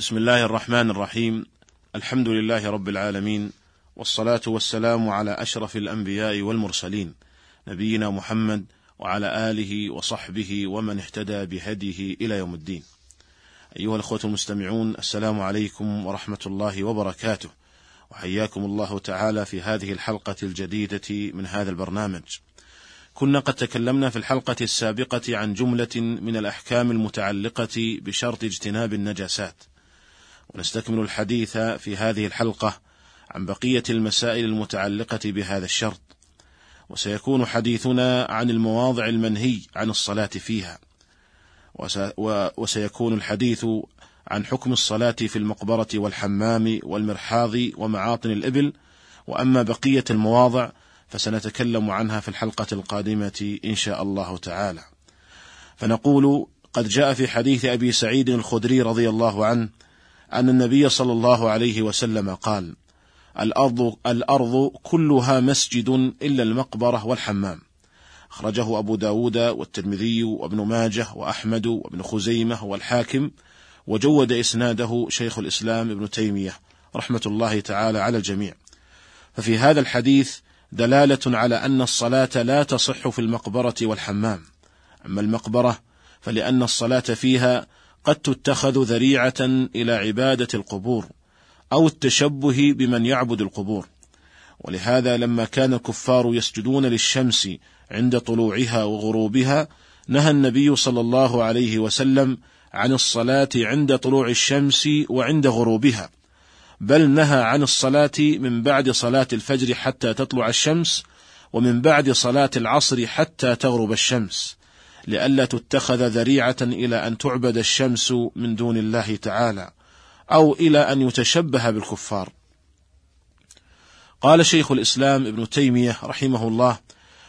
بسم الله الرحمن الرحيم. الحمد لله رب العالمين والصلاة والسلام على أشرف الأنبياء والمرسلين نبينا محمد وعلى آله وصحبه ومن اهتدى بهديه إلى يوم الدين. أيها الأخوة المستمعون السلام عليكم ورحمة الله وبركاته. وحياكم الله تعالى في هذه الحلقة الجديدة من هذا البرنامج. كنا قد تكلمنا في الحلقة السابقة عن جملة من الأحكام المتعلقة بشرط اجتناب النجاسات. ونستكمل الحديث في هذه الحلقة عن بقية المسائل المتعلقة بهذا الشرط. وسيكون حديثنا عن المواضع المنهي عن الصلاة فيها. وسيكون الحديث عن حكم الصلاة في المقبرة والحمام والمرحاض ومعاطن الإبل. وأما بقية المواضع فسنتكلم عنها في الحلقة القادمة إن شاء الله تعالى. فنقول قد جاء في حديث أبي سعيد الخدري رضي الله عنه أن النبي صلى الله عليه وسلم قال: الأرض الأرض كلها مسجد إلا المقبرة والحمام. أخرجه أبو داود والترمذي وابن ماجه وأحمد وابن خزيمة والحاكم وجود إسناده شيخ الإسلام ابن تيمية رحمة الله تعالى على الجميع. ففي هذا الحديث دلالة على أن الصلاة لا تصح في المقبرة والحمام. أما المقبرة فلأن الصلاة فيها قد تتخذ ذريعة إلى عبادة القبور أو التشبه بمن يعبد القبور. ولهذا لما كان الكفار يسجدون للشمس عند طلوعها وغروبها نهى النبي صلى الله عليه وسلم عن الصلاة عند طلوع الشمس وعند غروبها، بل نهى عن الصلاة من بعد صلاة الفجر حتى تطلع الشمس، ومن بعد صلاة العصر حتى تغرب الشمس، لئلا تتخذ ذريعة إلى أن تعبد الشمس من دون الله تعالى، أو إلى أن يتشبه بالكفار. قال شيخ الإسلام ابن تيمية رحمه الله: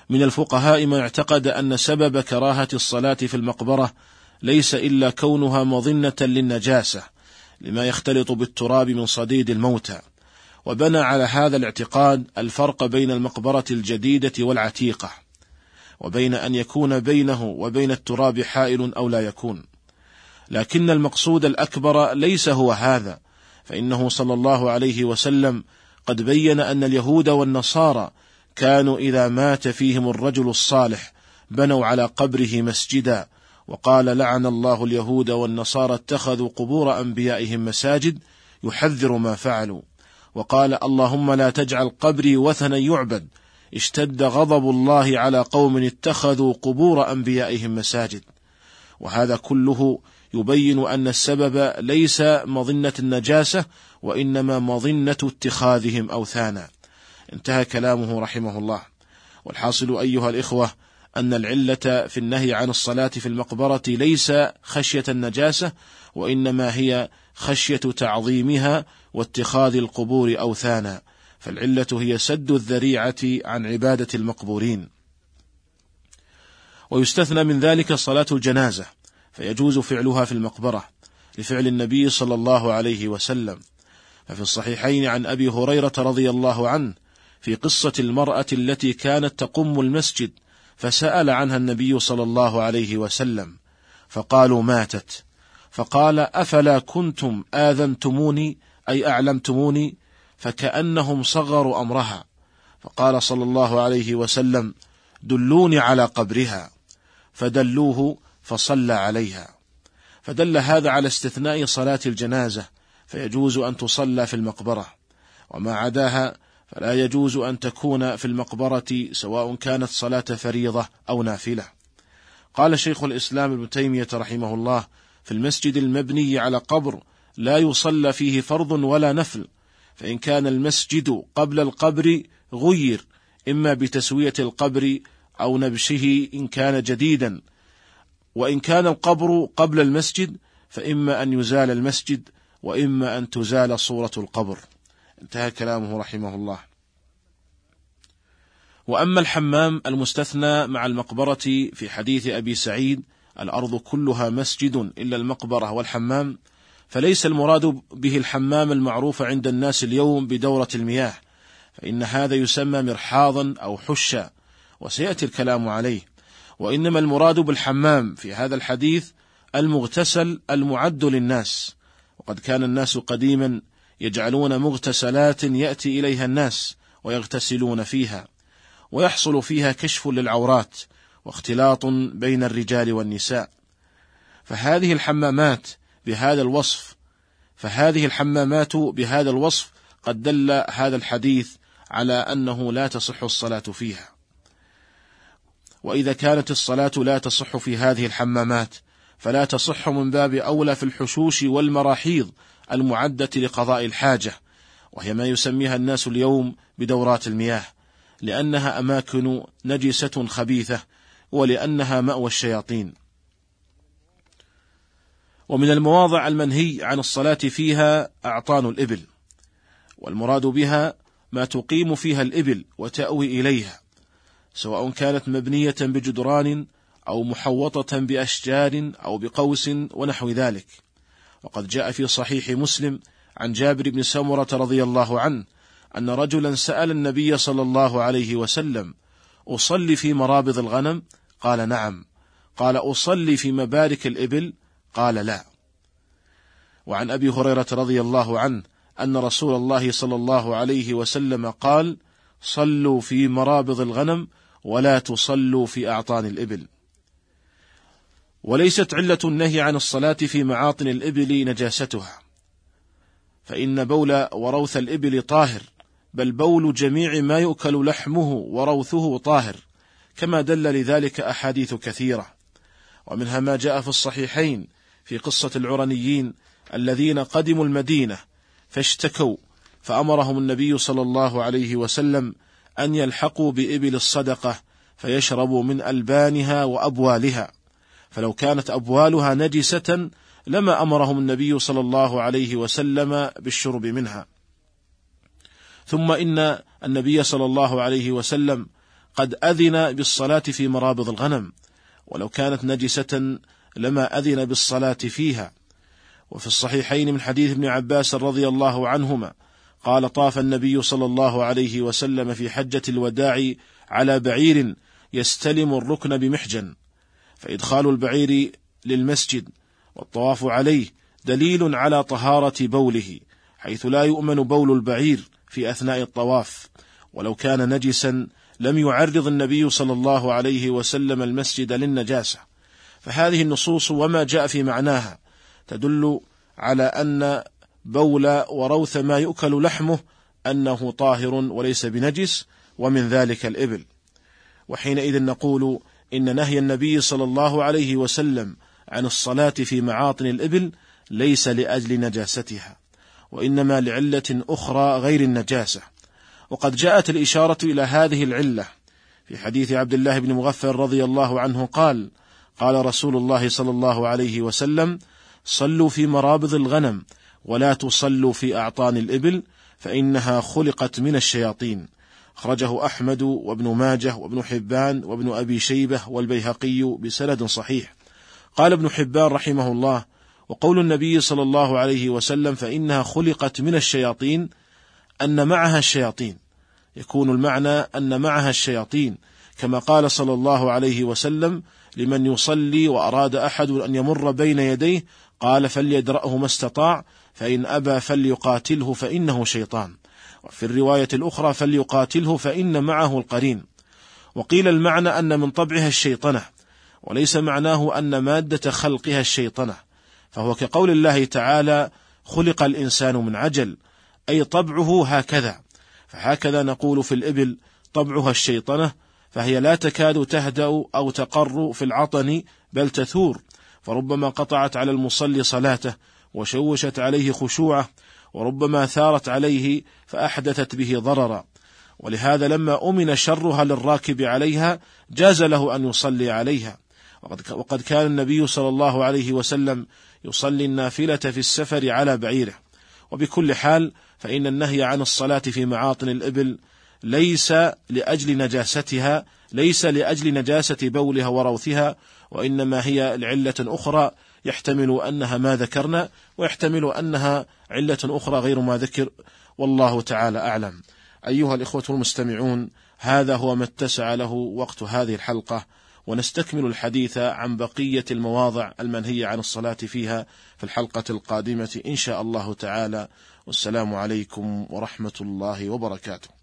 من الفقهاء من اعتقد أن سبب كراهة الصلاة في المقبرة ليس إلا كونها مظنة للنجاسة لما يختلط بالتراب من صديد الموتى وبنى على هذا الاعتقاد الفرق بين المقبرة الجديدة والعتيقة وبين أن يكون بينه وبين التراب حائل أو لا يكون. لكن المقصود الأكبر ليس هو هذا فإنه صلى الله عليه وسلم قد بين أن اليهود والنصارى كانوا إذا مات فيهم الرجل الصالح بنوا على قبره مسجدا وقال لعن الله اليهود والنصارى اتخذوا قبور أنبيائهم مساجد يحذر ما فعلوا وقال اللهم لا تجعل قبري وثنا يعبد اشتد غضب الله على قوم اتخذوا قبور أنبيائهم مساجد. وهذا كله يبين أن السبب ليس مظنة النجاسة وإنما مظنة اتخاذهم أوثانا. انتهى كلامه رحمه الله. والحاصل أيها الإخوة أن العلة في النهي عن الصلاة في المقبرة ليس خشية النجاسة وإنما هي خشية تعظيمها واتخاذ القبور أوثانا. فالعلة هي سد الذريعة عن عبادة المقبورين. ويستثنى من ذلك صلاة الجنازة فيجوز فعلها في المقبرة لفعل النبي صلى الله عليه وسلم. ففي الصحيحين عن أبي هريرة رضي الله عنه في قصة المرأة التي كانت تقم المسجد فسأل عنها النبي صلى الله عليه وسلم فقالوا ماتت فقال أفلا كنتم آذنتموني أي أعلمتموني فكأنهم صغروا أمرها. فقال صلى الله عليه وسلم دلوني على قبرها. فدلوه فصلى عليها. فدل هذا على استثناء صلاة الجنازة فيجوز أن تصلى في المقبرة. وما عداها فلا يجوز أن تكون في المقبرة سواء كانت صلاة فريضة أو نافلة. قال شيخ الإسلام ابن تيمية رحمه الله: في المسجد المبني على قبر لا يصلى فيه فرض ولا نفل، فإن كان المسجد قبل القبر غير إما بتسوية القبر أو نبشه إن كان جديدا، وإن كان القبر قبل المسجد فإما أن يزال المسجد وإما أن تزال صورة القبر. انتهى كلامه رحمه الله. وأما الحمام المستثنى مع المقبرة في حديث أبي سعيد الأرض كلها مسجد إلا المقبرة والحمام فليس المراد به الحمام المعروف عند الناس اليوم بدورة المياه فإن هذا يسمى مرحاضا أو حشا وسيأتي الكلام عليه. وإنما المراد بالحمام في هذا الحديث المغتسل المعد للناس. وقد كان الناس قديما يجعلون مغتسلات يأتي إليها الناس ويغتسلون فيها ويحصل فيها كشف للعورات واختلاط بين الرجال والنساء. فهذه الحمامات بهذا الوصف. فهذه الحمامات بهذا الوصف قد دل هذا الحديث على أنه لا تصح الصلاة فيها. وإذا كانت الصلاة لا تصح في هذه الحمامات فلا تصح من باب أولى في الحشوش والمراحيض المعدة لقضاء الحاجة وهي ما يسميها الناس اليوم بدورات المياه لأنها أماكن نجسة خبيثة ولأنها مأوى الشياطين. ومن المواضع المنهي عن الصلاة فيها أعطان الإبل والمراد بها ما تقيم فيها الإبل وتأوي إليها سواء كانت مبنية بجدران أو محوطة بأشجار أو بقوس ونحو ذلك. وقد جاء في صحيح مسلم عن جابر بن سمرة رضي الله عنه أن رجلا سأل النبي صلى الله عليه وسلم أصلي في مرابض الغنم؟ قال نعم. قال أصلي في مبارك الإبل قال لا. وعن أبي هريرة رضي الله عنه أن رسول الله صلى الله عليه وسلم قال: صلوا في مرابض الغنم ولا تصلوا في أعطان الإبل. وليست علة النهي عن الصلاة في معاطن الإبل نجاستها، فإن بول وروث الإبل طاهر، بل بول جميع ما يؤكل لحمه وروثه طاهر، كما دل لذلك أحاديث كثيرة، ومنها ما جاء في الصحيحين في قصة العرنيين الذين قدموا المدينة فاشتكوا فأمرهم النبي صلى الله عليه وسلم أن يلحقوا بإبل الصدقة فيشربوا من ألبانها وأبوالها. فلو كانت أبوالها نجسة لما أمرهم النبي صلى الله عليه وسلم بالشرب منها. ثم إن النبي صلى الله عليه وسلم قد أذن بالصلاة في مرابض الغنم. ولو كانت نجسة لما أذن بالصلاة فيها. وفي الصحيحين من حديث ابن عباس رضي الله عنهما قال طاف النبي صلى الله عليه وسلم في حجة الوداع على بعير يستلم الركن بمحجن فإدخال البعير للمسجد والطواف عليه دليل على طهارة بوله حيث لا يؤمن بول البعير في أثناء الطواف. ولو كان نجسا لم يعرض النبي صلى الله عليه وسلم المسجد للنجاسة. فهذه النصوص وما جاء في معناها تدل على أن بول وروث ما يؤكل لحمه أنه طاهر وليس بنجس ومن ذلك الإبل. وحينئذ نقول إن نهي النبي صلى الله عليه وسلم عن الصلاة في معاطن الإبل ليس لأجل نجاستها وإنما لعلة أخرى غير النجاسة. وقد جاءت الإشارة إلى هذه العلة في حديث عبد الله بن مغفر رضي الله عنه قال قال رسول الله صلى الله عليه وسلم صلوا في مرابض الغنم ولا تصلوا في أعطان الإبل فإنها خلقت من الشياطين. أخرجه أحمد وابن ماجه وابن حبان وابن أبي شيبة والبيهقي بسند صحيح. قال ابن حبان رحمه الله وقول النبي صلى الله عليه وسلم فإنها خلقت من الشياطين أن معها الشياطين. يكون المعنى أن معها الشياطين كما قال صلى الله عليه وسلم لمن يصلي وأراد أحد أن يمر بين يديه قال فليدرأه ما استطاع فإن أبى فليقاتله فإنه شيطان. وفي الرواية الأخرى فليقاتله فإن معه القرين. وقيل المعنى أن من طبعها الشيطنة وليس معناه أن مادة خلقها الشيطنة. فهو كقول الله تعالى خلق الإنسان من عجل أي طبعه هكذا. فهكذا نقول في الإبل طبعها الشيطنة فهي لا تكاد تهدأ أو تقر في العطن بل تثور. فربما قطعت على المصلي صلاته وشوشت عليه خشوعه وربما ثارت عليه فأحدثت به ضررا. ولهذا لما أمن شرها للراكب عليها جاز له أن يصلي عليها. وقد كان النبي صلى الله عليه وسلم يصلي النافلة في السفر على بعيره. وبكل حال فإن النهي عن الصلاة في معاطن الإبل ليس لأجل نجاستها ليس لأجل نجاسة بولها وروثها وإنما هي لعلة أخرى يحتمل أنها ما ذكرنا ويحتمل أنها علة أخرى غير ما ذكر والله تعالى أعلم. أيها الإخوة المستمعون هذا هو ما اتسع له وقت هذه الحلقة ونستكمل الحديث عن بقية المواضع المنهية عن الصلاة فيها في الحلقة القادمة إن شاء الله تعالى. والسلام عليكم ورحمة الله وبركاته.